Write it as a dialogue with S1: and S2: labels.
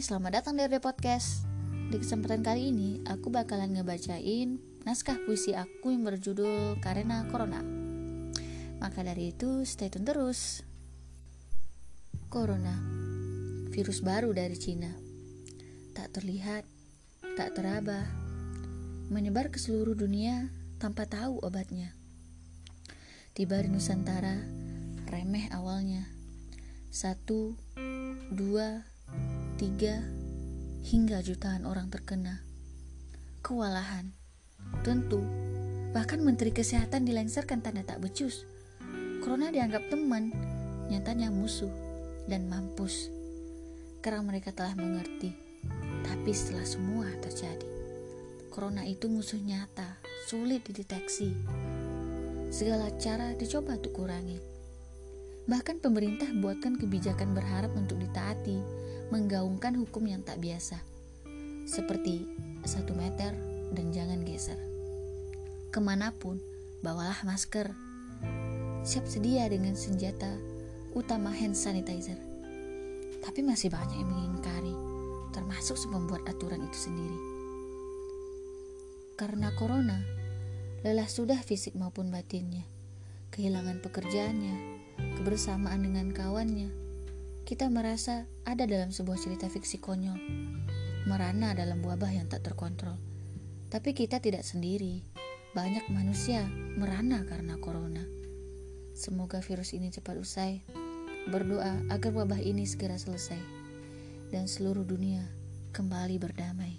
S1: selamat datang di RD Podcast. Di kesempatan kali ini, aku bakalan ngebacain naskah puisi aku yang berjudul Karena Corona. Maka dari itu, stay tune terus. Corona, virus baru dari Cina. Tak terlihat, tak teraba, menyebar ke seluruh dunia tanpa tahu obatnya. Tiba di Nusantara, remeh awalnya. Satu, dua, tiga, hingga jutaan orang terkena. Kewalahan, tentu, bahkan Menteri Kesehatan dilengsarkan tanda tak becus. Corona dianggap teman, nyatanya musuh dan mampus. Karena mereka telah mengerti, tapi setelah semua terjadi, Corona itu musuh nyata, sulit dideteksi. Segala cara dicoba untuk kurangi. Bahkan pemerintah buatkan kebijakan berharap untuk ditaati, menggaungkan hukum yang tak biasa, seperti satu meter dan jangan geser. Ke mana pun, bawalah masker. Siap sedia dengan senjata, utama hand sanitizer. Tapi masih banyak yang mengingkari, termasuk pembuat aturan itu sendiri. Karena corona, lelah sudah fisik maupun batinnya, kehilangan pekerjaannya, kebersamaan dengan kawannya, kita merasa ada dalam sebuah cerita fiksi konyol, merana dalam wabah yang tak terkontrol. Tapi kita tidak sendiri. Banyak manusia merana karena corona. Semoga virus ini cepat usai. Berdoa agar wabah ini segera selesai dan seluruh dunia kembali berdamai.